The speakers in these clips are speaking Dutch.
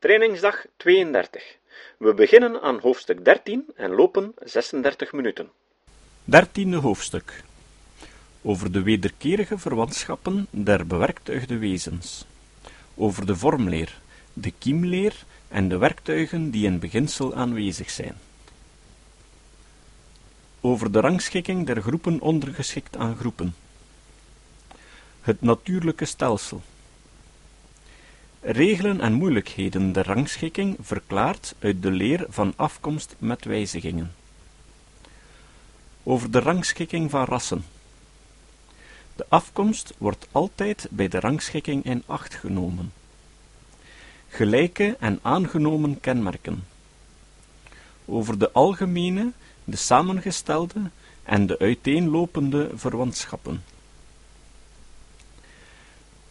Trainingsdag 32. We beginnen aan hoofdstuk 13 en lopen 36 minuten. Dertiende hoofdstuk. Over de wederkerige verwantschappen der bewerktuigde wezens, over de vormleer, de kiemleer en de werktuigen die in beginsel aanwezig zijn, over de rangschikking der groepen ondergeschikt aan groepen, het natuurlijke stelsel, regelen en moeilijkheden der rangschikking verklaard uit de leer van afkomst met wijzigingen, over de rangschikking van rassen, de afkomst wordt altijd bij de rangschikking in acht genomen. Gelijke en aangenomen kenmerken. Over de algemene, de samengestelde en de uiteenlopende verwantschappen.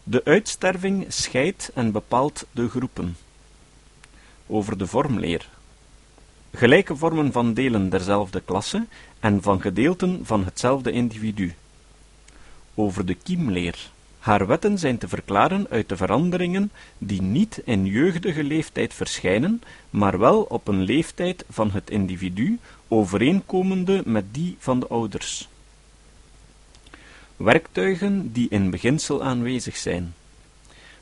De uitsterving scheidt en bepaalt de groepen. Over de vormleer. Gelijke vormen van delen derzelfde klasse en van gedeelten van hetzelfde individu over de kiemleer. Haar wetten zijn te verklaren uit de veranderingen die niet in jeugdige leeftijd verschijnen, maar wel op een leeftijd van het individu overeenkomende met die van de ouders. Werktuigen die in beginsel aanwezig zijn.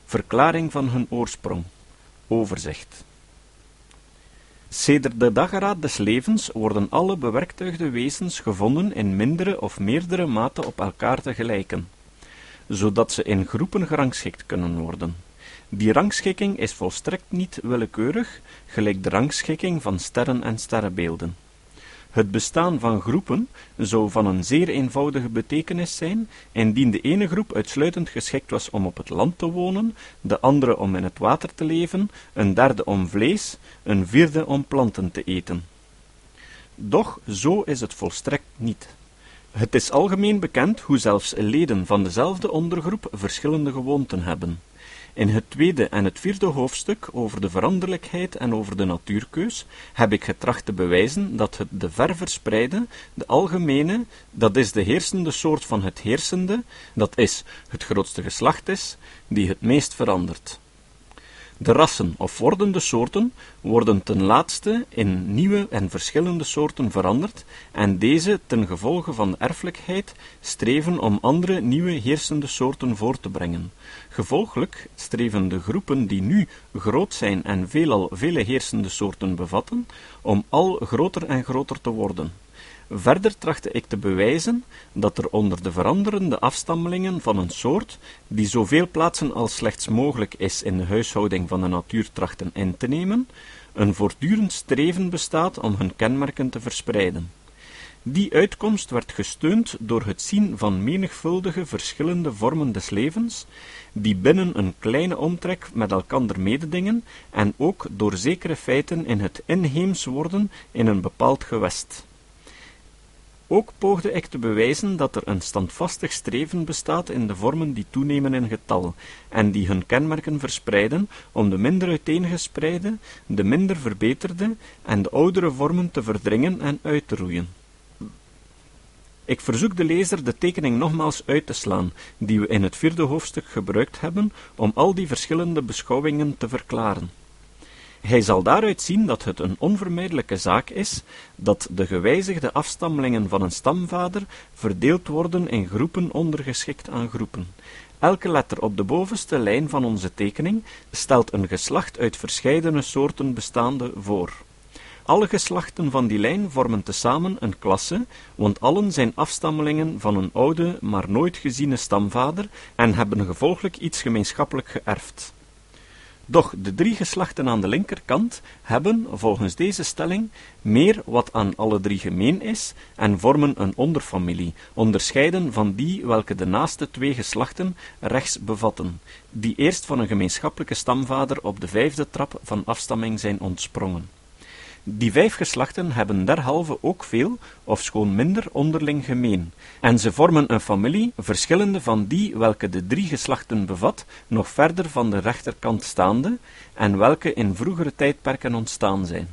Verklaring van hun oorsprong. Overzicht. Sedert de dageraad des levens worden alle bewerktuigde wezens gevonden in mindere of meerdere mate op elkaar te gelijken, zodat ze in groepen gerangschikt kunnen worden. Die rangschikking is volstrekt niet willekeurig, gelijk de rangschikking van sterren en sterrenbeelden. Het bestaan van groepen zou van een zeer eenvoudige betekenis zijn, indien de ene groep uitsluitend geschikt was om op het land te wonen, de andere om in het water te leven, een derde om vlees, een vierde om planten te eten. Doch zo is het volstrekt niet. Het is algemeen bekend hoe zelfs leden van dezelfde ondergroep verschillende gewoonten hebben. In het tweede en het vierde hoofdstuk over de veranderlijkheid en over de natuurkeus heb ik getracht te bewijzen dat het de ver verspreide, de algemene, dat is de heersende soort van het heersende, dat is het grootste geslacht is, die het meest verandert. De rassen of wordende soorten worden ten laatste in nieuwe en verschillende soorten veranderd en deze ten gevolge van de erfelijkheid streven om andere nieuwe heersende soorten voor te brengen. Gevolglijk streven de groepen die nu groot zijn en veelal vele heersende soorten bevatten, om al groter en groter te worden. Verder trachtte ik te bewijzen dat er onder de veranderende afstammelingen van een soort, die zoveel plaatsen als slechts mogelijk is in de huishouding van de natuur trachten in te nemen, een voortdurend streven bestaat om hun kenmerken te verspreiden. Die uitkomst werd gesteund door het zien van menigvuldige verschillende vormen des levens, die binnen een kleine omtrek met elkander mededingen, en ook door zekere feiten in het inheems worden in een bepaald gewest. Ook poogde ik te bewijzen dat er een standvastig streven bestaat in de vormen die toenemen in getal, en die hun kenmerken verspreiden, om de minder uiteengespreide, de minder verbeterde en de oudere vormen te verdringen en uit te roeien. Ik verzoek de lezer de tekening nogmaals uit te slaan, die we in het vierde hoofdstuk gebruikt hebben, om al die verschillende beschouwingen te verklaren. Hij zal daaruit zien dat het een onvermijdelijke zaak is dat de gewijzigde afstammelingen van een stamvader verdeeld worden in groepen ondergeschikt aan groepen. Elke letter op de bovenste lijn van onze tekening stelt een geslacht uit verscheidene soorten bestaande voor. Alle geslachten van die lijn vormen tezamen een klasse, want allen zijn afstammelingen van een oude, maar nooit geziene stamvader en hebben gevolglijk iets gemeenschappelijk geërfd. Doch de drie geslachten aan de linkerkant hebben, volgens deze stelling, meer wat aan alle drie gemeen is en vormen een onderfamilie, onderscheiden van die welke de naaste twee geslachten rechts bevatten, die eerst van een gemeenschappelijke stamvader op de vijfde trap van afstamming zijn ontsprongen. Die vijf geslachten hebben derhalve ook veel, ofschoon minder, onderling gemeen, en ze vormen een familie, verschillende van die welke de drie geslachten bevat, nog verder van de rechterkant staande, en welke in vroegere tijdperken ontstaan zijn.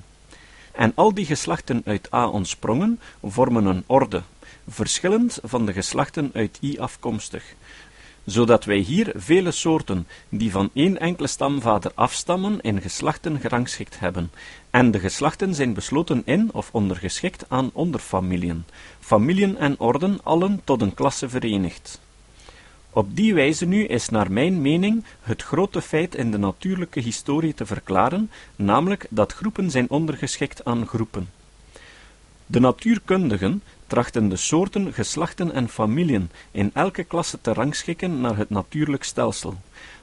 En al die geslachten uit A ontsprongen, vormen een orde, verschillend van de geslachten uit I afkomstig. Zodat wij hier vele soorten die van één enkele stamvader afstammen in geslachten gerangschikt hebben, en de geslachten zijn besloten in of ondergeschikt aan onderfamiliën, familien en orden allen tot een klasse verenigd. Op die wijze nu is naar mijn mening het grote feit in de natuurlijke historie te verklaren, namelijk dat groepen zijn ondergeschikt aan groepen. De natuurkundigen trachten de soorten, geslachten en familien in elke klasse te rangschikken naar het natuurlijk stelsel.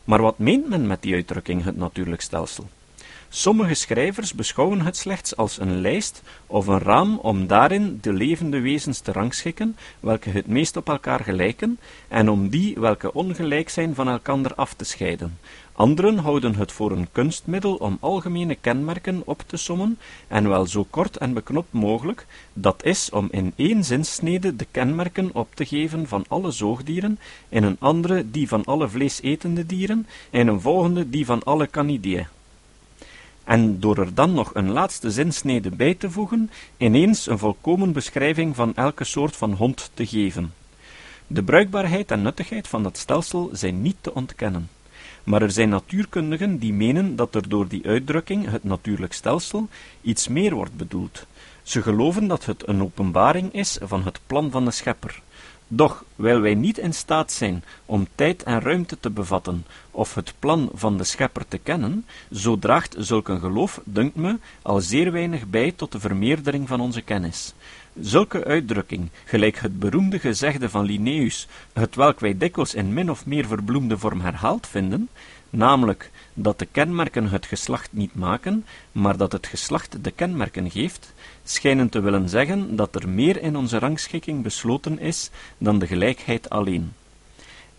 Maar wat meent men met die uitdrukking het natuurlijk stelsel? Sommige schrijvers beschouwen het slechts als een lijst of een raam om daarin de levende wezens te rangschikken, welke het meest op elkaar gelijken, en om die welke ongelijk zijn van elkander af te scheiden. Anderen houden het voor een kunstmiddel om algemene kenmerken op te sommen, en wel zo kort en beknopt mogelijk, dat is om in één zinsnede de kenmerken op te geven van alle zoogdieren, in een andere die van alle vleesetende dieren, in een volgende die van alle canidae en door er dan nog een laatste zinsnede bij te voegen, ineens een volkomen beschrijving van elke soort van hond te geven. De bruikbaarheid en nuttigheid van dat stelsel zijn niet te ontkennen. Maar er zijn natuurkundigen die menen dat er door die uitdrukking, het natuurlijk stelsel, iets meer wordt bedoeld. Ze geloven dat het een openbaring is van het plan van de schepper, doch, wijl wij niet in staat zijn om tijd en ruimte te bevatten, of het plan van de schepper te kennen, zo draagt zulk een geloof, dunkt me, al zeer weinig bij tot de vermeerdering van onze kennis. Zulke uitdrukking, gelijk het beroemde gezegde van Linnaeus, het welk wij dikwijls in min of meer verbloemde vorm herhaald vinden, namelijk dat de kenmerken het geslacht niet maken, maar dat het geslacht de kenmerken geeft, schijnen te willen zeggen dat er meer in onze rangschikking besloten is dan de gelijkheid alleen.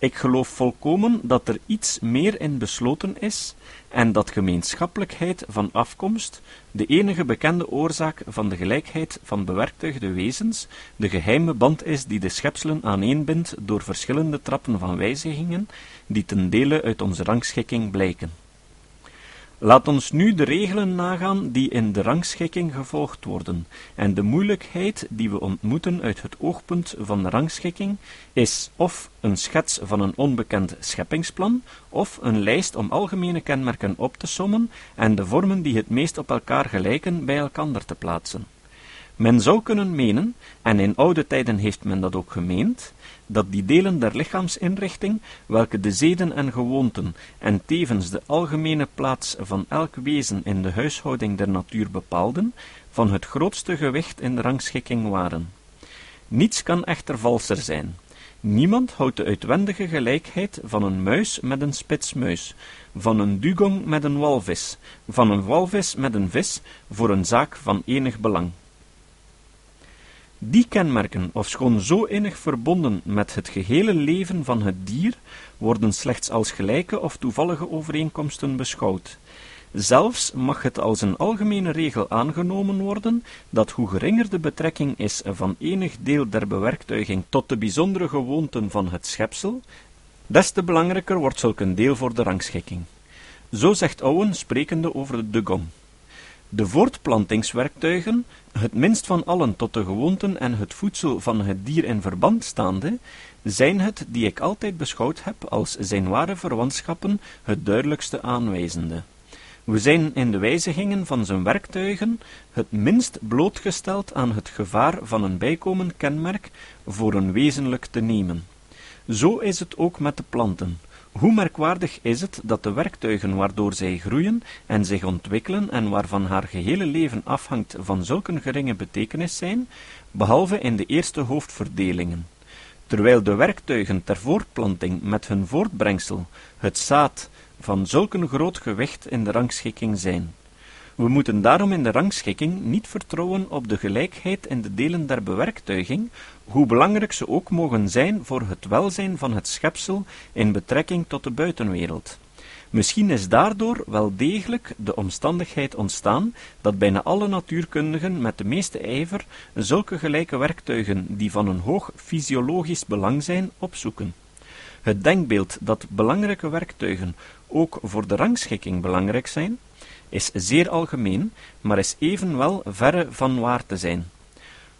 Ik geloof volkomen dat er iets meer in besloten is en dat gemeenschappelijkheid van afkomst, de enige bekende oorzaak van de gelijkheid van bewerktuigde wezens, de geheime band is die de schepselen aaneenbindt door verschillende trappen van wijzigingen, die ten dele uit onze rangschikking blijken. Laat ons nu de regelen nagaan die in de rangschikking gevolgd worden, en de moeilijkheid die we ontmoeten uit het oogpunt van de rangschikking is of een schets van een onbekend scheppingsplan, of een lijst om algemene kenmerken op te sommen en de vormen die het meest op elkaar gelijken bij elkander te plaatsen. Men zou kunnen menen, en in oude tijden heeft men dat ook gemeend, dat die delen der lichaamsinrichting, welke de zeden en gewoonten en tevens de algemene plaats van elk wezen in de huishouding der natuur bepaalden, van het grootste gewicht in de rangschikking waren. Niets kan echter valser zijn. Niemand houdt de uitwendige gelijkheid van een muis met een spitsmuis, van een dugong met een walvis, van een walvis met een vis, voor een zaak van enig belang. Die kenmerken, ofschoon zo innig verbonden met het gehele leven van het dier, worden slechts als gelijke of toevallige overeenkomsten beschouwd. Zelfs mag het als een algemene regel aangenomen worden dat hoe geringer de betrekking is van enig deel der bewerktuiging tot de bijzondere gewoonten van het schepsel, des te belangrijker wordt zulk een deel voor de rangschikking. Zo zegt Owen, sprekende over de dugong. De voortplantingswerktuigen, het minst van allen tot de gewoonten en het voedsel van het dier in verband staande, zijn het die ik altijd beschouwd heb als zijn ware verwantschappen het duidelijkste aanwijzende. We zijn in de wijzigingen van zijn werktuigen het minst blootgesteld aan het gevaar van een bijkomend kenmerk voor een wezenlijk te nemen. Zo is het ook met de planten. Hoe merkwaardig is het dat de werktuigen waardoor zij groeien en zich ontwikkelen en waarvan haar gehele leven afhangt van zulke geringe betekenis zijn, behalve in de eerste hoofdverdelingen. Terwijl de werktuigen ter voortplanting met hun voortbrengsel, het zaad, van zulk groot gewicht in de rangschikking zijn. We moeten daarom in de rangschikking niet vertrouwen op de gelijkheid in de delen der bewerktuiging, hoe belangrijk ze ook mogen zijn voor het welzijn van het schepsel in betrekking tot de buitenwereld. Misschien is daardoor wel degelijk de omstandigheid ontstaan dat bijna alle natuurkundigen met de meeste ijver zulke gelijke werktuigen die van een hoog fysiologisch belang zijn, opzoeken. Het denkbeeld dat belangrijke werktuigen ook voor de rangschikking belangrijk zijn, is zeer algemeen, maar is evenwel verre van waar te zijn.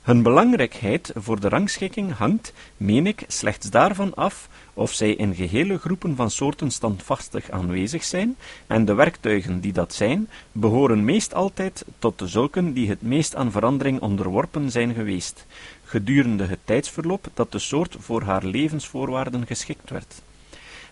Hun belangrijkheid voor de rangschikking hangt, meen ik, slechts daarvan af of zij in gehele groepen van soorten standvastig aanwezig zijn, en de werktuigen die dat zijn, behoren meest altijd tot de zulken die het meest aan verandering onderworpen zijn geweest, gedurende het tijdsverloop dat de soort voor haar levensvoorwaarden geschikt werd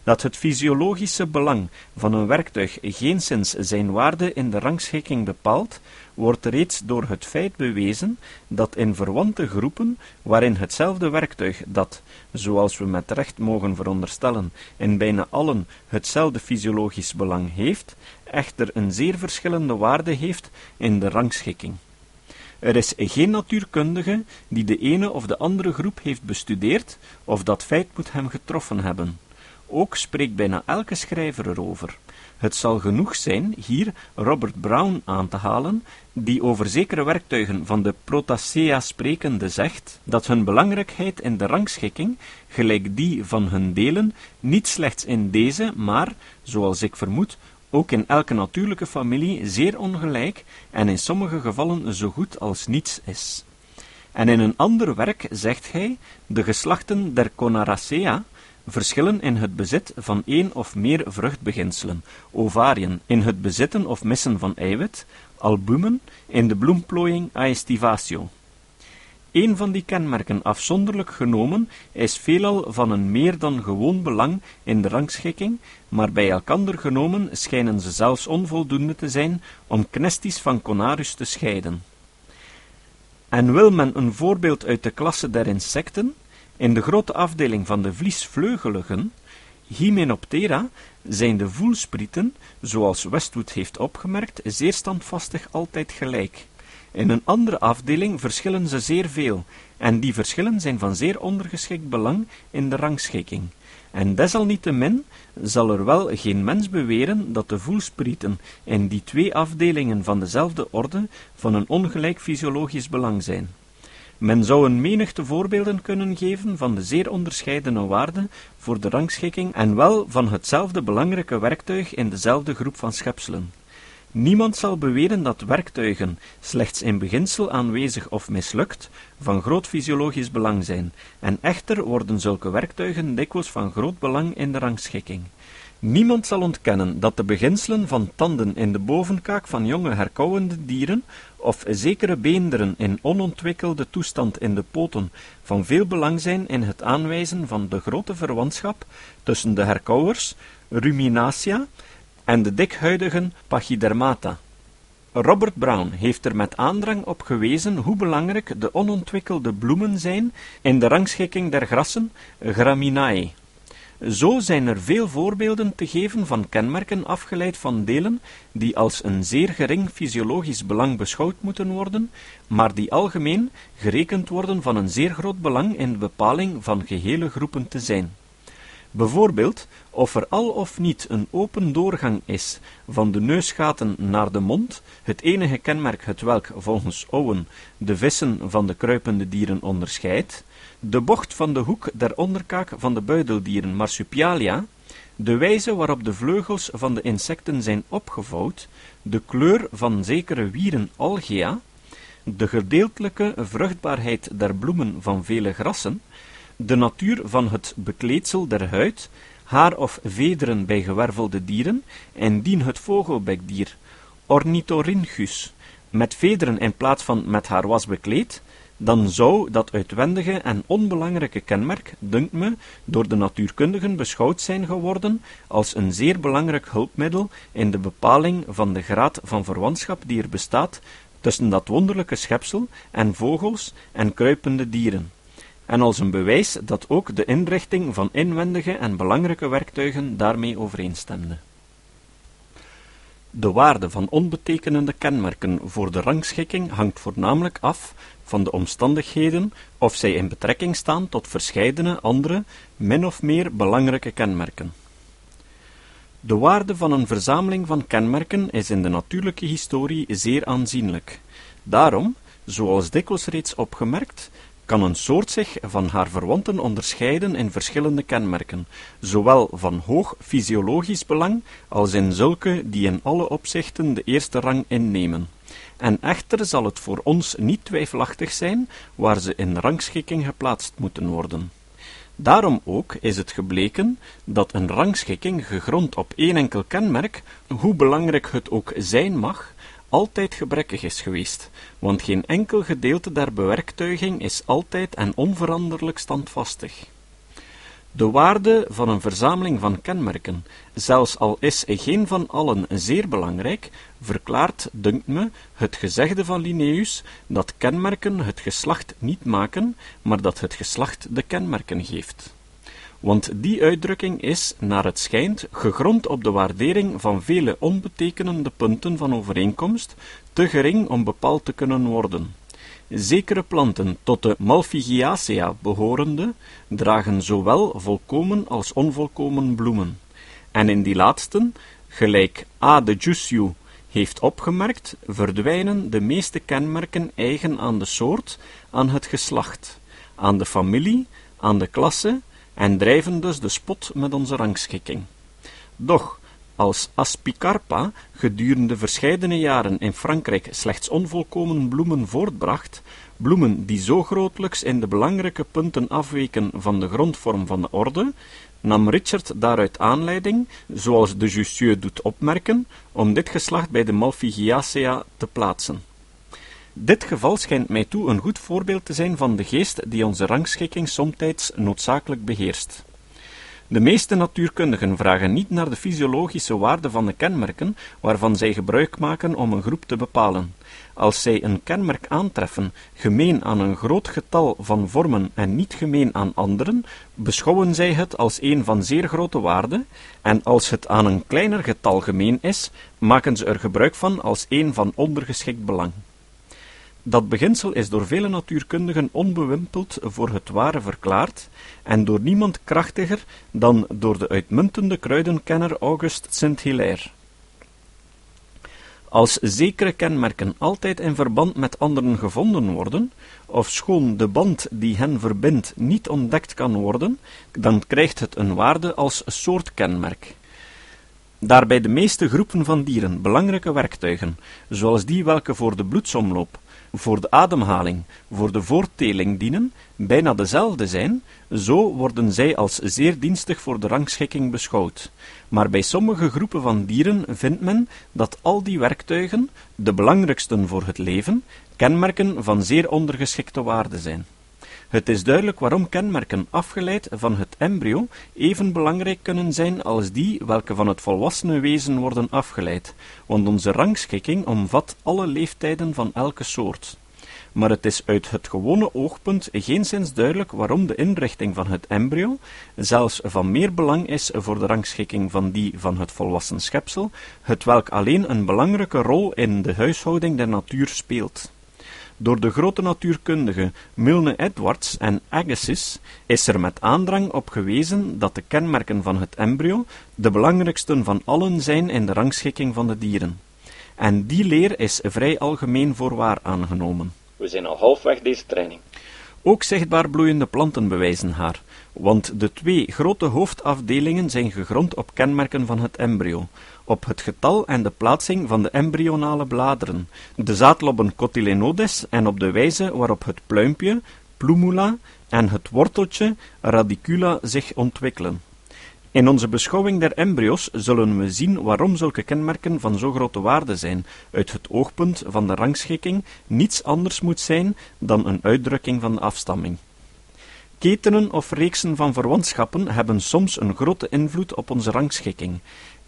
dat het fysiologische belang van een werktuig geenszins zijn waarde in de rangschikking bepaalt, wordt reeds door het feit bewezen dat in verwante groepen, waarin hetzelfde werktuig dat, zoals we met recht mogen veronderstellen, in bijna allen hetzelfde fysiologisch belang heeft, echter een zeer verschillende waarde heeft in de rangschikking. Er is geen natuurkundige die de ene of de andere groep heeft bestudeerd, of dat feit moet hem getroffen hebben. Ook spreekt bijna elke schrijver erover. Het zal genoeg zijn hier Robert Brown aan te halen, die over zekere werktuigen van de Protacea sprekende zegt dat hun belangrijkheid in de rangschikking, gelijk die van hun delen, niet slechts in deze, maar, zoals ik vermoed, ook in elke natuurlijke familie zeer ongelijk en in sommige gevallen zo goed als niets is. En in een ander werk zegt hij, de geslachten der Conaracea, verschillen in het bezit van één of meer vruchtbeginselen, ovariën, in het bezitten of missen van eiwit, albumen, in de bloemplooiing aestivatio. Een van die kenmerken afzonderlijk genomen is veelal van een meer dan gewoon belang in de rangschikking, maar bij elkander genomen schijnen ze zelfs onvoldoende te zijn om knesties van Conarus te scheiden. En wil men een voorbeeld uit de klasse der insecten, in de grote afdeling van de vliesvleugeligen, Hymenoptera, zijn de voelsprieten, zoals Westwood heeft opgemerkt, zeer standvastig altijd gelijk. In een andere afdeling verschillen ze zeer veel, en die verschillen zijn van zeer ondergeschikt belang in de rangschikking. En desalniettemin zal er wel geen mens beweren dat de voelsprieten in die twee afdelingen van dezelfde orde van een ongelijk fysiologisch belang zijn. Men zou een menigte voorbeelden kunnen geven van de zeer onderscheidene waarden voor de rangschikking en wel van hetzelfde belangrijke werktuig in dezelfde groep van schepselen. Niemand zal beweren dat werktuigen, slechts in beginsel aanwezig of mislukt, van groot fysiologisch belang zijn, en echter worden zulke werktuigen dikwijls van groot belang in de rangschikking. Niemand zal ontkennen dat de beginselen van tanden in de bovenkaak van jonge herkauwende dieren of zekere beenderen in onontwikkelde toestand in de poten van veel belang zijn in het aanwijzen van de grote verwantschap tussen de herkauwers, Ruminatia, en de dikhuidigen Pachydermata. Robert Brown heeft er met aandrang op gewezen hoe belangrijk de onontwikkelde bloemen zijn in de rangschikking der grassen Graminae. Zo zijn er veel voorbeelden te geven van kenmerken afgeleid van delen die als een zeer gering fysiologisch belang beschouwd moeten worden, maar die algemeen gerekend worden van een zeer groot belang in de bepaling van gehele groepen te zijn. Bijvoorbeeld, of er al of niet een open doorgang is van de neusgaten naar de mond, het enige kenmerk het welk volgens Owen de vissen van de kruipende dieren onderscheidt, de bocht van de hoek der onderkaak van de buideldieren Marsupialia, de wijze waarop de vleugels van de insecten zijn opgevouwd, de kleur van zekere wieren Algea, de gedeeltelijke vruchtbaarheid der bloemen van vele grassen, de natuur van het bekleedsel der huid, haar of vederen bij gewervelde dieren, en dien het vogelbekdier, Ornithorynchus, met vederen in plaats van met haar was bekleed, dan zou dat uitwendige en onbelangrijke kenmerk, dunkt me, door de natuurkundigen beschouwd zijn geworden als een zeer belangrijk hulpmiddel in de bepaling van de graad van verwantschap die er bestaat tussen dat wonderlijke schepsel en vogels en kruipende dieren, en als een bewijs dat ook de inrichting van inwendige en belangrijke werktuigen daarmee overeenstemde. De waarde van onbetekenende kenmerken voor de rangschikking hangt voornamelijk af van de omstandigheden of zij in betrekking staan tot verscheidene andere, min of meer belangrijke kenmerken. De waarde van een verzameling van kenmerken is in de natuurlijke historie zeer aanzienlijk. Daarom, zoals dikwijls reeds opgemerkt, kan een soort zich van haar verwanten onderscheiden in verschillende kenmerken, zowel van hoog fysiologisch belang als in zulke die in alle opzichten de eerste rang innemen. En echter zal het voor ons niet twijfelachtig zijn waar ze in rangschikking geplaatst moeten worden. Daarom ook is het gebleken dat een rangschikking gegrond op één enkel kenmerk, hoe belangrijk het ook zijn mag, altijd gebrekkig is geweest, want geen enkel gedeelte der bewerktuiging is altijd en onveranderlijk standvastig. De waarde van een verzameling van kenmerken, zelfs al is geen van allen zeer belangrijk, verklaart, dunkt me, het gezegde van Linnaeus dat kenmerken het geslacht niet maken, maar dat het geslacht de kenmerken geeft. Want die uitdrukking is, naar het schijnt, gegrond op de waardering van vele onbetekenende punten van overeenkomst, te gering om bepaald te kunnen worden. Zekere planten, tot de Malpighiacea behorende, dragen zowel volkomen als onvolkomen bloemen. En in die laatsten, gelijk A. de Jussieu heeft opgemerkt, verdwijnen de meeste kenmerken eigen aan de soort, aan het geslacht, aan de familie, aan de klasse, en drijven dus de spot met onze rangschikking. Doch, als Aspicarpa gedurende verscheidene jaren in Frankrijk slechts onvolkomen bloemen voortbracht, bloemen die zo grootlijks in de belangrijke punten afweken van de grondvorm van de orde, nam Richard daaruit aanleiding, zoals de Jussieu doet opmerken, om dit geslacht bij de Malpighiacea te plaatsen. Dit geval schijnt mij toe een goed voorbeeld te zijn van de geest die onze rangschikking somtijds noodzakelijk beheerst. De meeste natuurkundigen vragen niet naar de fysiologische waarde van de kenmerken waarvan zij gebruik maken om een groep te bepalen. Als zij een kenmerk aantreffen, gemeen aan een groot getal van vormen en niet gemeen aan anderen, beschouwen zij het als een van zeer grote waarde, en als het aan een kleiner getal gemeen is, maken ze er gebruik van als een van ondergeschikt belang. Dat beginsel is door vele natuurkundigen onbewimpeld voor het ware verklaard, en door niemand krachtiger dan door de uitmuntende kruidenkenner Auguste Saint-Hilaire. Als zekere kenmerken altijd in verband met anderen gevonden worden, ofschoon de band die hen verbindt niet ontdekt kan worden, dan krijgt het een waarde als soortkenmerk. Daarbij de meeste groepen van dieren belangrijke werktuigen, zoals die welke voor de bloedsomloop, voor de ademhaling, voor de voortteling dienen, bijna dezelfde zijn, zo worden zij als zeer dienstig voor de rangschikking beschouwd. Maar bij sommige groepen van dieren vindt men dat al die werktuigen, de belangrijksten voor het leven, kenmerken van zeer ondergeschikte waarde zijn. Het is duidelijk waarom kenmerken afgeleid van het embryo even belangrijk kunnen zijn als die welke van het volwassene wezen worden afgeleid, want onze rangschikking omvat alle leeftijden van elke soort. Maar het is uit het gewone oogpunt geenszins duidelijk waarom de inrichting van het embryo zelfs van meer belang is voor de rangschikking van die van het volwassen schepsel, het welk alleen een belangrijke rol in de huishouding der natuur speelt. Door de grote natuurkundigen Milne Edwards en Agassiz is er met aandrang op gewezen dat de kenmerken van het embryo de belangrijksten van allen zijn in de rangschikking van de dieren. En die leer is vrij algemeen voor waar aangenomen. We zijn al halfweg deze training. Ook zichtbaar bloeiende planten bewijzen haar, want de twee grote hoofdafdelingen zijn gegrond op kenmerken van het embryo, op het getal en de plaatsing van de embryonale bladeren, de zaadlobben cotyledones en op de wijze waarop het pluimpje, plumula, en het worteltje, radicula, zich ontwikkelen. In onze beschouwing der embryo's zullen we zien waarom zulke kenmerken van zo grote waarde zijn. Uit het oogpunt van de rangschikking niets anders moet zijn dan een uitdrukking van de afstamming. Ketenen of reeksen van verwantschappen hebben soms een grote invloed op onze rangschikking.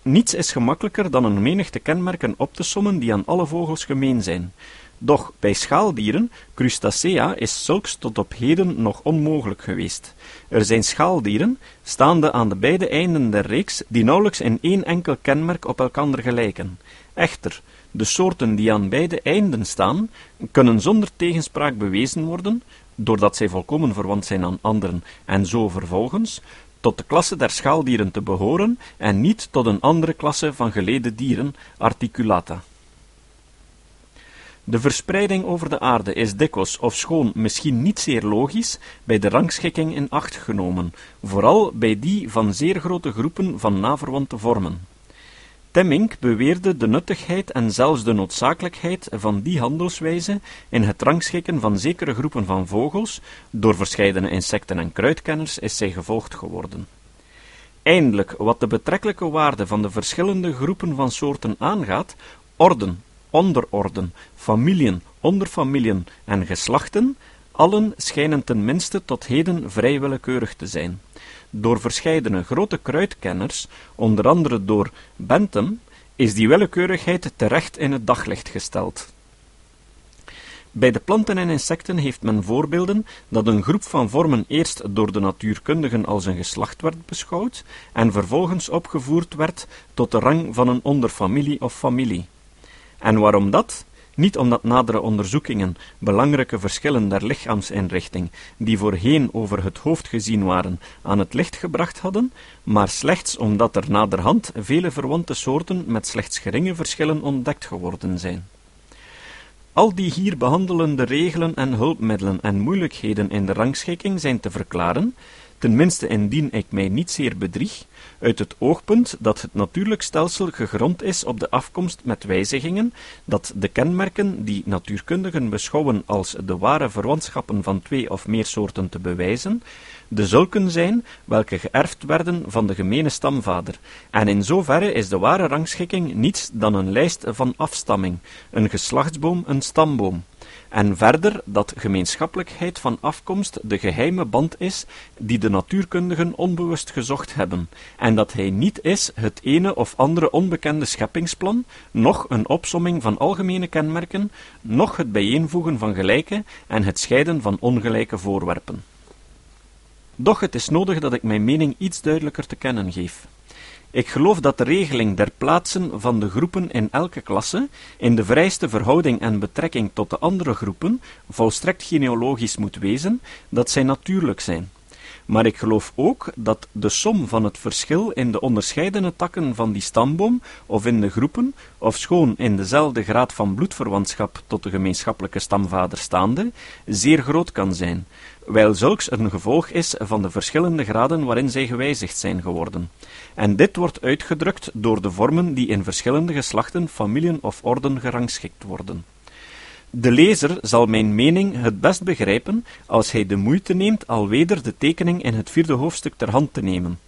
Niets is gemakkelijker dan een menigte kenmerken op te sommen die aan alle vogels gemeen zijn. Doch bij schaaldieren, Crustacea, is zulks tot op heden nog onmogelijk geweest. Er zijn schaaldieren, staande aan de beide einden der reeks, die nauwelijks in één enkel kenmerk op elkander gelijken. Echter, de soorten die aan beide einden staan, kunnen zonder tegenspraak bewezen worden, doordat zij volkomen verwant zijn aan anderen, en zo vervolgens, tot de klasse der schaaldieren te behoren en niet tot een andere klasse van gelede dieren, articulata. De verspreiding over de aarde is dikwijls, ofschoon misschien niet zeer logisch, bij de rangschikking in acht genomen, vooral bij die van zeer grote groepen van naverwante vormen. Temmink beweerde de nuttigheid en zelfs de noodzakelijkheid van die handelswijze in het rangschikken van zekere groepen van vogels, door verscheidene insecten en kruidkenners is zij gevolgd geworden. Eindelijk, wat de betrekkelijke waarde van de verschillende groepen van soorten aangaat, orden, onderorden, familien, onderfamiliën en geslachten, allen schijnen ten minste tot heden vrij willekeurig te zijn. Door verscheidene grote kruidkenners, onder andere door Bentham, is die willekeurigheid terecht in het daglicht gesteld. Bij de planten en insecten heeft men voorbeelden dat een groep van vormen eerst door de natuurkundigen als een geslacht werd beschouwd en vervolgens opgevoerd werd tot de rang van een onderfamilie of familie. En waarom dat? Niet omdat nadere onderzoekingen belangrijke verschillen der lichaamsinrichting, die voorheen over het hoofd gezien waren, aan het licht gebracht hadden, maar slechts omdat er naderhand vele verwante soorten met slechts geringe verschillen ontdekt geworden zijn. Al die hier behandelende regelen en hulpmiddelen en moeilijkheden in de rangschikking zijn te verklaren, tenminste indien ik mij niet zeer bedrieg, uit het oogpunt dat het natuurlijk stelsel gegrond is op de afkomst met wijzigingen, dat de kenmerken die natuurkundigen beschouwen als de ware verwantschappen van twee of meer soorten te bewijzen, de zulken zijn welke geërfd werden van de gemene stamvader, en in zoverre is de ware rangschikking niets dan een lijst van afstamming, een geslachtsboom, een stamboom. En verder dat gemeenschappelijkheid van afkomst de geheime band is die de natuurkundigen onbewust gezocht hebben, en dat hij niet is het ene of andere onbekende scheppingsplan, noch een opsomming van algemene kenmerken, noch het bijeenvoegen van gelijke en het scheiden van ongelijke voorwerpen. Doch het is nodig dat ik mijn mening iets duidelijker te kennen geef. Ik geloof dat de regeling der plaatsen van de groepen in elke klasse, in de vrijste verhouding en betrekking tot de andere groepen, volstrekt genealogisch moet wezen, dat zij natuurlijk zijn. Maar ik geloof ook dat de som van het verschil in de onderscheidene takken van die stamboom of in de groepen, of schoon in dezelfde graad van bloedverwantschap tot de gemeenschappelijke stamvader staande, zeer groot kan zijn, wijl zulks een gevolg is van de verschillende graden waarin zij gewijzigd zijn geworden. En dit wordt uitgedrukt door de vormen die in verschillende geslachten, familien of orden gerangschikt worden. De lezer zal mijn mening het best begrijpen als hij de moeite neemt alweder de tekening in het vierde hoofdstuk ter hand te nemen.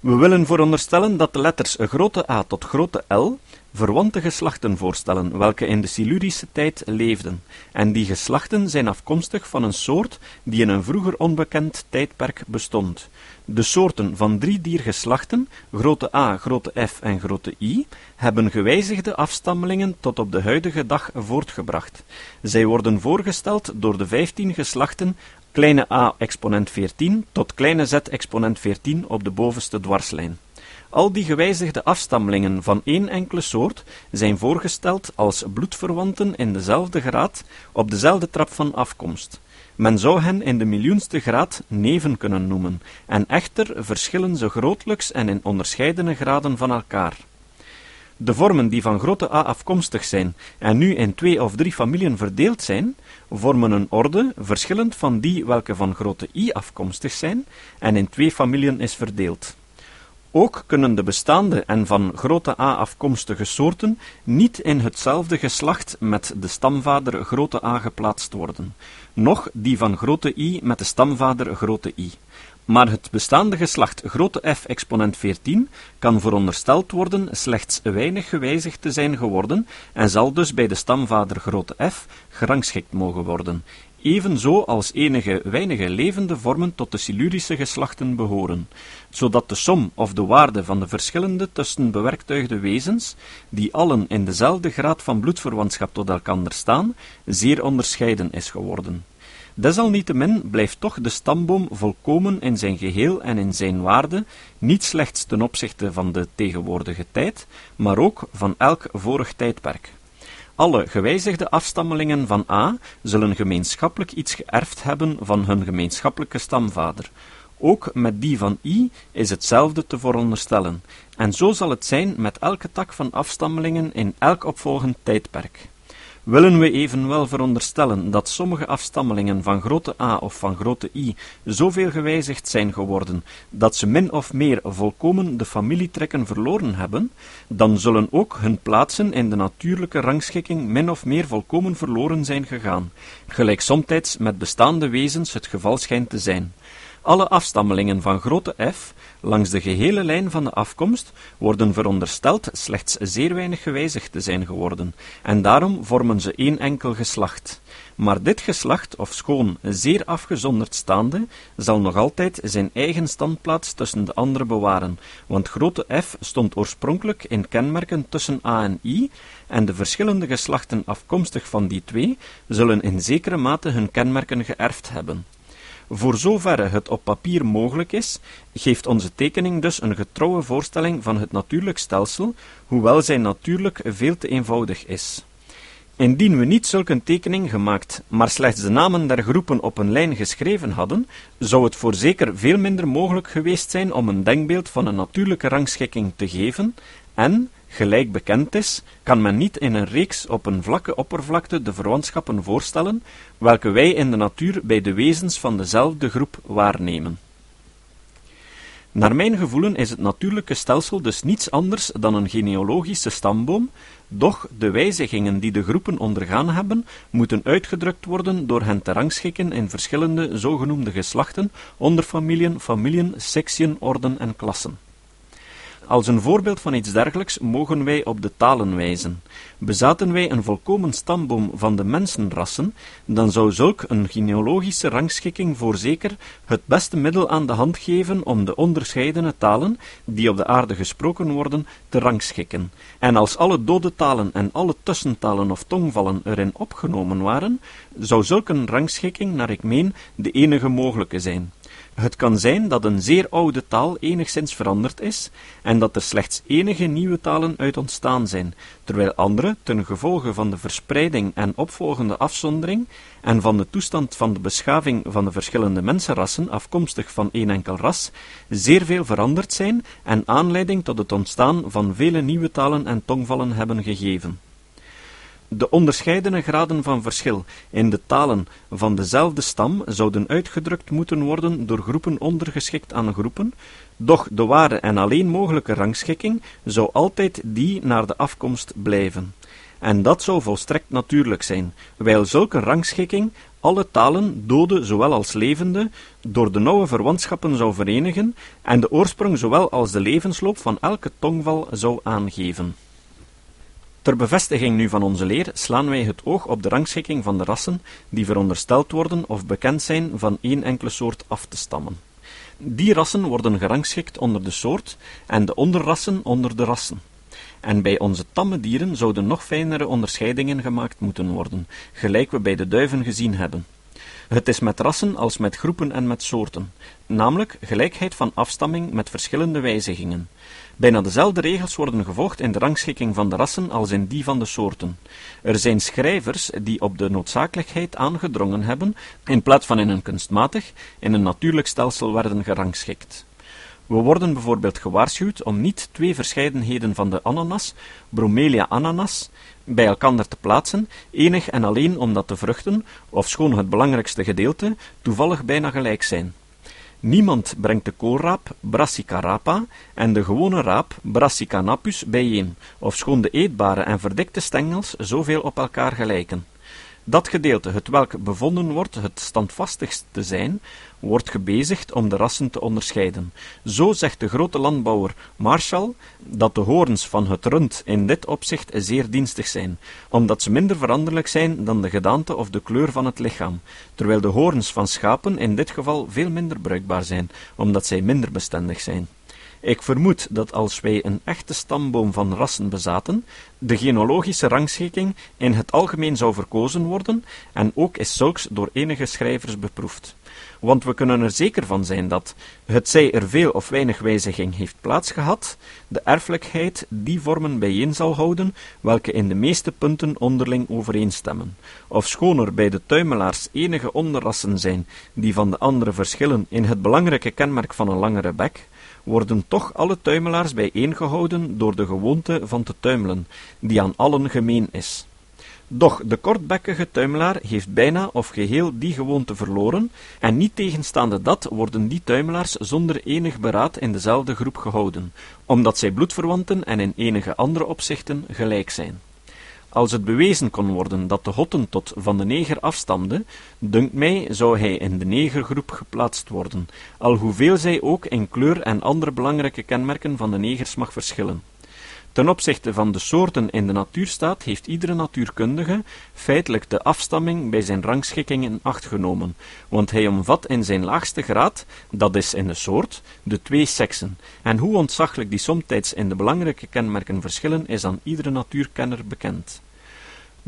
We willen veronderstellen dat de letters grote A tot grote L verwante geslachten voorstellen, welke in de Silurische tijd leefden, en die geslachten zijn afkomstig van een soort die in een vroeger onbekend tijdperk bestond. De soorten van drie diergeslachten, grote A, grote F en grote I, hebben gewijzigde afstammelingen tot op de huidige dag voortgebracht. Zij worden voorgesteld door de vijftien geslachten kleine a exponent 14 tot kleine z exponent 14 op de bovenste dwarslijn. Al die gewijzigde afstammelingen van één enkele soort zijn voorgesteld als bloedverwanten in dezelfde graad op dezelfde trap van afkomst. Men zou hen in de miljoenste graad neven kunnen noemen, en echter verschillen ze grootlijks en in onderscheidene graden van elkaar. De vormen die van grote A afkomstig zijn en nu in twee of drie familien verdeeld zijn, vormen een orde verschillend van die welke van grote I afkomstig zijn en in twee familien is verdeeld. Ook kunnen de bestaande en van grote A afkomstige soorten niet in hetzelfde geslacht met de stamvader grote A geplaatst worden, noch die van grote I met de stamvader grote I. Maar het bestaande geslacht grote F exponent 14 kan verondersteld worden slechts weinig gewijzigd te zijn geworden en zal dus bij de stamvader grote F gerangschikt mogen worden, evenzo als enige weinige levende vormen tot de Silurische geslachten behoren, zodat de som of de waarde van de verschillende tussen bewerktuigde wezens, die allen in dezelfde graad van bloedverwantschap tot elkander staan, zeer onderscheiden is geworden. Desalniettemin blijft toch de stamboom volkomen in zijn geheel en in zijn waarde, niet slechts ten opzichte van de tegenwoordige tijd, maar ook van elk vorig tijdperk. Alle gewijzigde afstammelingen van A zullen gemeenschappelijk iets geërfd hebben van hun gemeenschappelijke stamvader. Ook met die van I is hetzelfde te veronderstellen, en zo zal het zijn met elke tak van afstammelingen in elk opvolgend tijdperk. Willen we evenwel veronderstellen dat sommige afstammelingen van grote A of van grote I zoveel gewijzigd zijn geworden dat ze min of meer volkomen de familietrekken verloren hebben, dan zullen ook hun plaatsen in de natuurlijke rangschikking min of meer volkomen verloren zijn gegaan, gelijk somtijds met bestaande wezens het geval schijnt te zijn. Alle afstammelingen van grote F, langs de gehele lijn van de afkomst, worden verondersteld slechts zeer weinig gewijzigd te zijn geworden, en daarom vormen ze één enkel geslacht. Maar dit geslacht, ofschoon zeer afgezonderd staande, zal nog altijd zijn eigen standplaats tussen de andere bewaren, want grote F stond oorspronkelijk in kenmerken tussen A en I, en de verschillende geslachten afkomstig van die twee zullen in zekere mate hun kenmerken geërfd hebben. Voor zoverre het op papier mogelijk is, geeft onze tekening dus een getrouwe voorstelling van het natuurlijk stelsel, hoewel zij natuurlijk veel te eenvoudig is. Indien we niet zulk een tekening gemaakt, maar slechts de namen der groepen op een lijn geschreven hadden, zou het voorzeker veel minder mogelijk geweest zijn om een denkbeeld van een natuurlijke rangschikking te geven, en, Gelijk bekend is, kan men niet in een reeks op een vlakke oppervlakte de verwantschappen voorstellen, welke wij in de natuur bij de wezens van dezelfde groep waarnemen. Naar mijn gevoelen is het natuurlijke stelsel dus niets anders dan een genealogische stamboom, doch de wijzigingen die de groepen ondergaan hebben, moeten uitgedrukt worden door hen te rangschikken in verschillende zogenoemde geslachten, onderfamiliën, familien, sectien, orden en klassen. Als een voorbeeld van iets dergelijks mogen wij op de talen wijzen. Bezaten wij een volkomen stamboom van de mensenrassen, dan zou zulk een genealogische rangschikking voorzeker het beste middel aan de hand geven om de onderscheidene talen, die op de aarde gesproken worden, te rangschikken. En als alle dode talen en alle tussentalen of tongvallen erin opgenomen waren, zou zulk een rangschikking, naar ik meen, de enige mogelijke zijn. Het kan zijn dat een zeer oude taal enigszins veranderd is en dat er slechts enige nieuwe talen uit ontstaan zijn, terwijl andere, ten gevolge van de verspreiding en opvolgende afzondering en van de toestand van de beschaving van de verschillende mensenrassen afkomstig van één enkel ras, zeer veel veranderd zijn en aanleiding tot het ontstaan van vele nieuwe talen en tongvallen hebben gegeven. De onderscheidene graden van verschil in de talen van dezelfde stam zouden uitgedrukt moeten worden door groepen ondergeschikt aan groepen, doch de ware en alleen mogelijke rangschikking zou altijd die naar de afkomst blijven. En dat zou volstrekt natuurlijk zijn, wijl zulke rangschikking alle talen, dode zowel als levende, door de nauwe verwantschappen zou verenigen en de oorsprong zowel als de levensloop van elke tongval zou aangeven. Ter bevestiging nu van onze leer slaan wij het oog op de rangschikking van de rassen die verondersteld worden of bekend zijn van één enkele soort af te stammen. Die rassen worden gerangschikt onder de soort en de onderrassen onder de rassen. En bij onze tamme dieren zouden nog fijnere onderscheidingen gemaakt moeten worden, gelijk we bij de duiven gezien hebben. Het is met rassen als met groepen en met soorten, namelijk gelijkheid van afstamming met verschillende wijzigingen. Bijna dezelfde regels worden gevolgd in de rangschikking van de rassen als in die van de soorten. Er zijn schrijvers die op de noodzakelijkheid aangedrongen hebben, in plaats van in een kunstmatig, in een natuurlijk stelsel werden gerangschikt. We worden bijvoorbeeld gewaarschuwd om niet twee verscheidenheden van de ananas, Bromelia ananas, bij elkaar te plaatsen, enig en alleen omdat de vruchten, ofschoon het belangrijkste gedeelte, toevallig bijna gelijk zijn. Niemand brengt de koolraap Brassica rapa en de gewone raap Brassica napus bijeen, ofschoon de eetbare en verdikte stengels zoveel op elkaar gelijken. Dat gedeelte, het welk bevonden wordt het standvastigst te zijn, wordt gebezigd om de rassen te onderscheiden. Zo zegt de grote landbouwer Marshall dat de hoorns van het rund in dit opzicht zeer dienstig zijn, omdat ze minder veranderlijk zijn dan de gedaante of de kleur van het lichaam, terwijl de hoorns van schapen in dit geval veel minder bruikbaar zijn, omdat zij minder bestendig zijn. Ik vermoed dat als wij een echte stamboom van rassen bezaten, de genealogische rangschikking in het algemeen zou verkozen worden, en ook is zulks door enige schrijvers beproefd. Want we kunnen er zeker van zijn dat, hetzij er veel of weinig wijziging heeft plaatsgehad, de erfelijkheid die vormen bijeen zal houden, welke in de meeste punten onderling overeenstemmen. Ofschoon er bij de tuimelaars enige onderrassen zijn die van de andere verschillen in het belangrijke kenmerk van een langere bek, worden toch alle tuimelaars bijeengehouden door de gewoonte van te tuimelen, die aan allen gemeen is. Doch de kortbekkige tuimelaar heeft bijna of geheel die gewoonte verloren, en niet tegenstaande dat worden die tuimelaars zonder enig beraad in dezelfde groep gehouden, omdat zij bloedverwanten en in enige andere opzichten gelijk zijn. Als het bewezen kon worden dat de Hottentot van de neger afstamde, dunkt mij zou hij in de negergroep geplaatst worden, al hoeveel zij ook in kleur en andere belangrijke kenmerken van de negers mag verschillen. Ten opzichte van de soorten in de natuurstaat heeft iedere natuurkundige feitelijk de afstamming bij zijn rangschikking in acht genomen, want hij omvat in zijn laagste graad, dat is in de soort, de twee seksen, en hoe ontzaglijk die somtijds in de belangrijke kenmerken verschillen, is aan iedere natuurkenner bekend.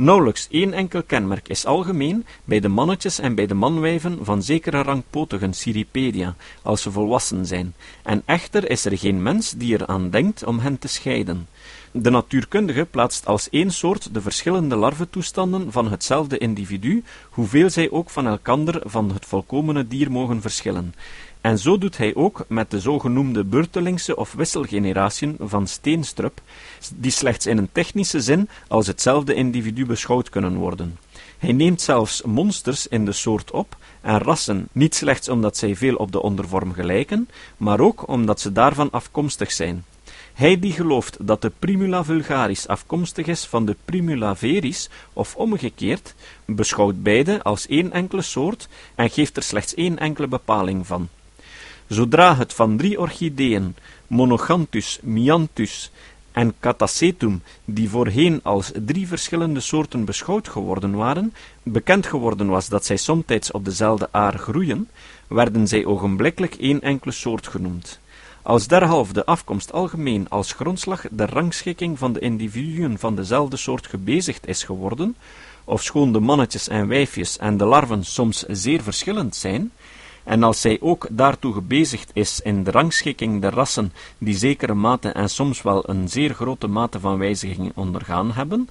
Nauwelijks één enkel kenmerk is algemeen bij de mannetjes en bij de manwijven van zekere rangpotigen Cirripedia, als ze volwassen zijn, en echter is er geen mens die er aan denkt om hen te scheiden. De natuurkundige plaatst als één soort de verschillende larvetoestanden van hetzelfde individu, hoeveel zij ook van elkander van het volkomene dier mogen verschillen. En zo doet hij ook met de zogenoemde beurtelingse of wisselgeneration van steenstrup, die slechts in een technische zin als hetzelfde individu beschouwd kunnen worden. Hij neemt zelfs monsters in de soort op en rassen, niet slechts omdat zij veel op de ondervorm gelijken, maar ook omdat ze daarvan afkomstig zijn. Hij die gelooft dat de primula vulgaris afkomstig is van de primula veris, of omgekeerd, beschouwt beide als één enkele soort en geeft er slechts één enkele bepaling van. Zodra het van drie orchideeën, Monoganthus, Mianthus en Catasetum, die voorheen als drie verschillende soorten beschouwd geworden waren, bekend geworden was dat zij somtijds op dezelfde aar groeien, werden zij ogenblikkelijk één enkele soort genoemd. Als derhalve de afkomst algemeen als grondslag de rangschikking van de individuen van dezelfde soort gebezigd is geworden, ofschoon de mannetjes en wijfjes en de larven soms zeer verschillend zijn, en als zij ook daartoe gebezigd is in de rangschikking der rassen die zekere mate en soms wel een zeer grote mate van wijziging ondergaan hebben,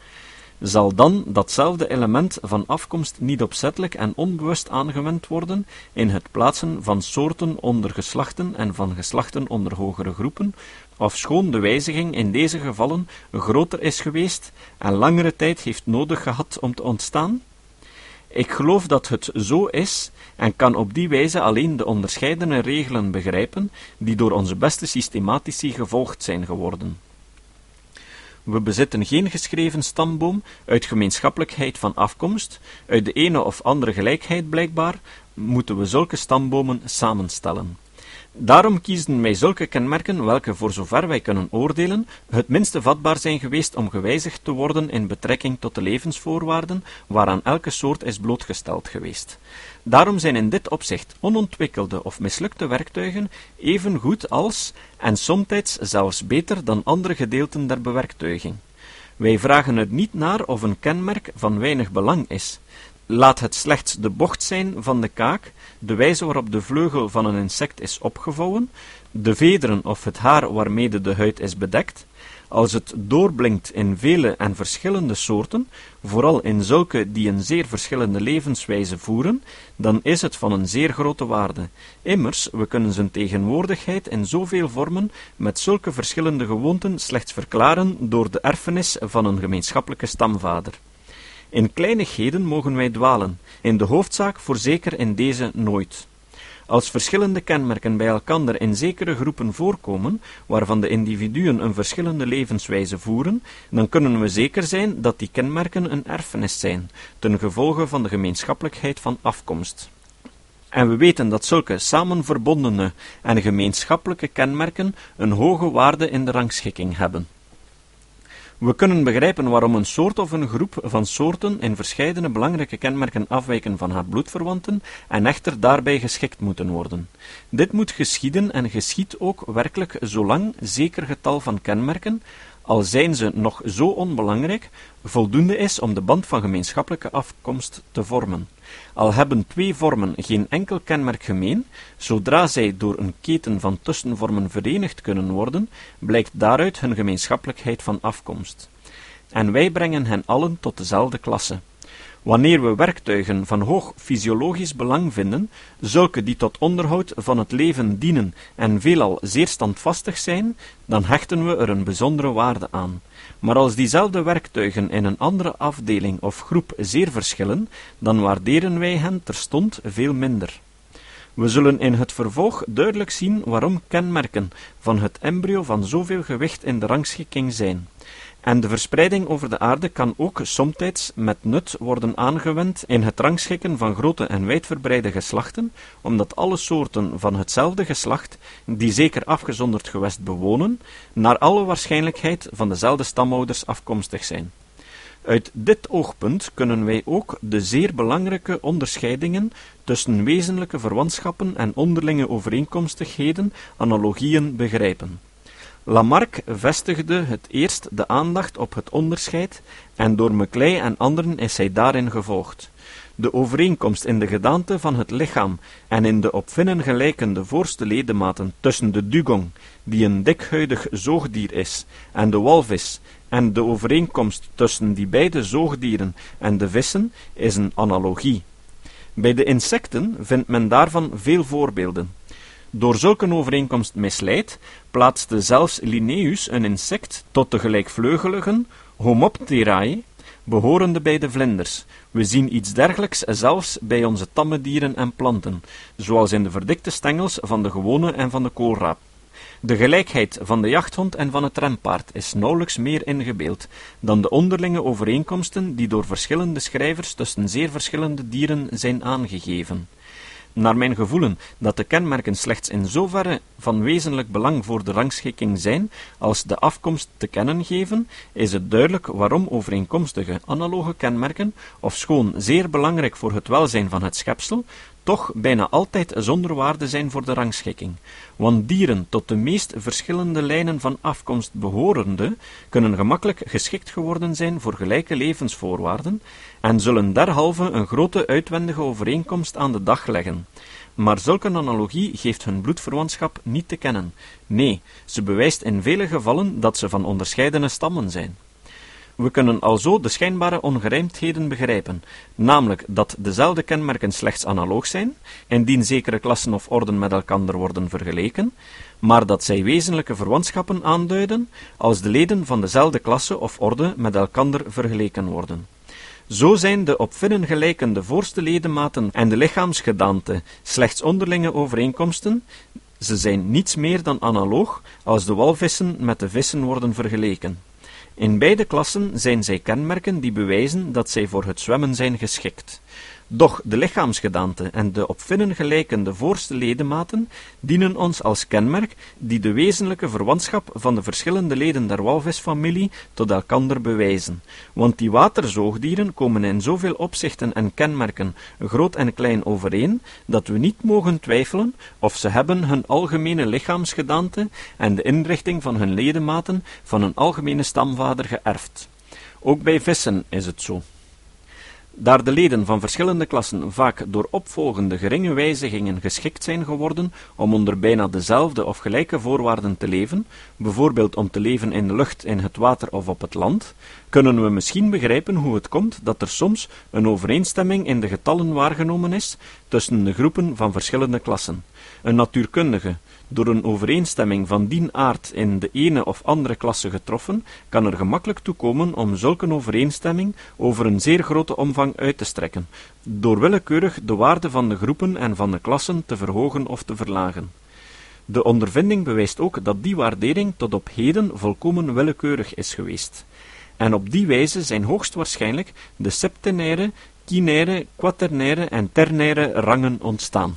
zal dan datzelfde element van afkomst niet opzettelijk en onbewust aangewend worden in het plaatsen van soorten onder geslachten en van geslachten onder hogere groepen, ofschoon de wijziging in deze gevallen groter is geweest en langere tijd heeft nodig gehad om te ontstaan? Ik geloof dat het zo is en kan op die wijze alleen de onderscheidene regelen begrijpen die door onze beste systematici gevolgd zijn geworden. We bezitten geen geschreven stamboom uit gemeenschappelijkheid van afkomst, uit de ene of andere gelijkheid blijkbaar, moeten we zulke stambomen samenstellen. Daarom kiezen wij zulke kenmerken welke, voor zover wij kunnen oordelen, het minste vatbaar zijn geweest om gewijzigd te worden in betrekking tot de levensvoorwaarden waaraan elke soort is blootgesteld geweest. Daarom zijn in dit opzicht onontwikkelde of mislukte werktuigen even goed als, en somtijds zelfs beter dan andere gedeelten der bewerktuiging. Wij vragen er niet naar of een kenmerk van weinig belang is. Laat het slechts de bocht zijn van de kaak, de wijze waarop de vleugel van een insect is opgevouwen, de vederen of het haar waarmede de huid is bedekt, als het doorblinkt in vele en verschillende soorten, vooral in zulke die een zeer verschillende levenswijze voeren, dan is het van een zeer grote waarde. Immers, we kunnen zijn tegenwoordigheid in zoveel vormen met zulke verschillende gewoonten slechts verklaren door de erfenis van een gemeenschappelijke stamvader. In kleinigheden mogen wij dwalen, in de hoofdzaak voorzeker in deze nooit. Als verschillende kenmerken bij elkander in zekere groepen voorkomen, waarvan de individuen een verschillende levenswijze voeren, dan kunnen we zeker zijn dat die kenmerken een erfenis zijn, ten gevolge van de gemeenschappelijkheid van afkomst. En we weten dat zulke samenverbondene en gemeenschappelijke kenmerken een hoge waarde in de rangschikking hebben. We kunnen begrijpen waarom een soort of een groep van soorten in verscheidene belangrijke kenmerken afwijken van haar bloedverwanten en echter daarbij geschikt moeten worden. Dit moet geschieden en geschiedt ook werkelijk zolang zeker getal van kenmerken, al zijn ze nog zo onbelangrijk, voldoende is om de band van gemeenschappelijke afkomst te vormen. Al hebben twee vormen geen enkel kenmerk gemeen, zodra zij door een keten van tussenvormen verenigd kunnen worden, blijkt daaruit hun gemeenschappelijkheid van afkomst. En wij brengen hen allen tot dezelfde klasse. Wanneer we werktuigen van hoog fysiologisch belang vinden, zulke die tot onderhoud van het leven dienen en veelal zeer standvastig zijn, dan hechten we er een bijzondere waarde aan. Maar als diezelfde werktuigen in een andere afdeling of groep zeer verschillen, dan waarderen wij hen terstond veel minder. We zullen in het vervolg duidelijk zien waarom kenmerken van het embryo van zoveel gewicht in de rangschikking zijn. En de verspreiding over de aarde kan ook somtijds met nut worden aangewend in het rangschikken van grote en wijdverbreide geslachten, omdat alle soorten van hetzelfde geslacht, die zeker afgezonderd gewest bewonen, naar alle waarschijnlijkheid van dezelfde stamouders afkomstig zijn. Uit dit oogpunt kunnen wij ook de zeer belangrijke onderscheidingen tussen wezenlijke verwantschappen en onderlinge overeenkomstigheden, analogieën, begrijpen. Lamarck vestigde het eerst de aandacht op het onderscheid, en door Maclay en anderen is hij daarin gevolgd. De overeenkomst in de gedaante van het lichaam en in de op vinnen gelijkende voorste ledematen tussen de dugong, die een dikhuidig zoogdier is, en de walvis, en de overeenkomst tussen die beide zoogdieren en de vissen, is een analogie. Bij de insecten vindt men daarvan veel voorbeelden. Door zulke overeenkomst misleid, plaatste zelfs Linnaeus een insect tot de gelijkvleugeligen Homopterae, behorende bij de vlinders. We zien iets dergelijks zelfs bij onze tamme dieren en planten, zoals in de verdikte stengels van de gewone en van de koolraap. De gelijkheid van de jachthond en van het renpaard is nauwelijks meer ingebeeld dan de onderlinge overeenkomsten die door verschillende schrijvers tussen zeer verschillende dieren zijn aangegeven. Naar mijn gevoelen dat de kenmerken slechts in zoverre van wezenlijk belang voor de rangschikking zijn, als de afkomst te kennen geven, is het duidelijk waarom overeenkomstige analoge kenmerken, ofschoon zeer belangrijk voor het welzijn van het schepsel, toch bijna altijd zonder waarde zijn voor de rangschikking. Want dieren tot de meest verschillende lijnen van afkomst behorende, kunnen gemakkelijk geschikt geworden zijn voor gelijke levensvoorwaarden, en zullen derhalve een grote uitwendige overeenkomst aan de dag leggen. Maar zulke analogie geeft hun bloedverwantschap niet te kennen. Nee, ze bewijst in vele gevallen dat ze van onderscheidene stammen zijn. We kunnen alzo de schijnbare ongerijmdheden begrijpen, namelijk dat dezelfde kenmerken slechts analoog zijn, indien zekere klassen of orden met elkander worden vergeleken, maar dat zij wezenlijke verwantschappen aanduiden als de leden van dezelfde klasse of orde met elkander vergeleken worden. Zo zijn de op vinnen gelijkende voorste ledematen en de lichaamsgedaante slechts onderlinge overeenkomsten, ze zijn niets meer dan analoog als de walvissen met de vissen worden vergeleken. In beide klassen zijn zij kenmerken die bewijzen dat zij voor het zwemmen zijn geschikt. Doch de lichaamsgedaante en de op vinnen gelijkende voorste ledematen dienen ons als kenmerk die de wezenlijke verwantschap van de verschillende leden der walvisfamilie tot elkander bewijzen, want die waterzoogdieren komen in zoveel opzichten en kenmerken groot en klein overeen, dat we niet mogen twijfelen of ze hebben hun algemene lichaamsgedaante en de inrichting van hun ledematen van een algemene stamvader geërfd. Ook bij vissen is het zo. Daar de leden van verschillende klassen vaak door opvolgende geringe wijzigingen geschikt zijn geworden om onder bijna dezelfde of gelijke voorwaarden te leven, bijvoorbeeld om te leven in de lucht, in het water of op het land, kunnen we misschien begrijpen hoe het komt dat er soms een overeenstemming in de getallen waargenomen is tussen de groepen van verschillende klassen. Een natuurkundige, door een overeenstemming van dien aard in de ene of andere klasse getroffen, kan er gemakkelijk toe komen om zulke overeenstemming over een zeer grote omvang uit te strekken, door willekeurig de waarde van de groepen en van de klassen te verhogen of te verlagen. De ondervinding bewijst ook dat die waardering tot op heden volkomen willekeurig is geweest. En op die wijze zijn hoogstwaarschijnlijk de septenaire, quinaire, quaternaire en ternaire rangen ontstaan.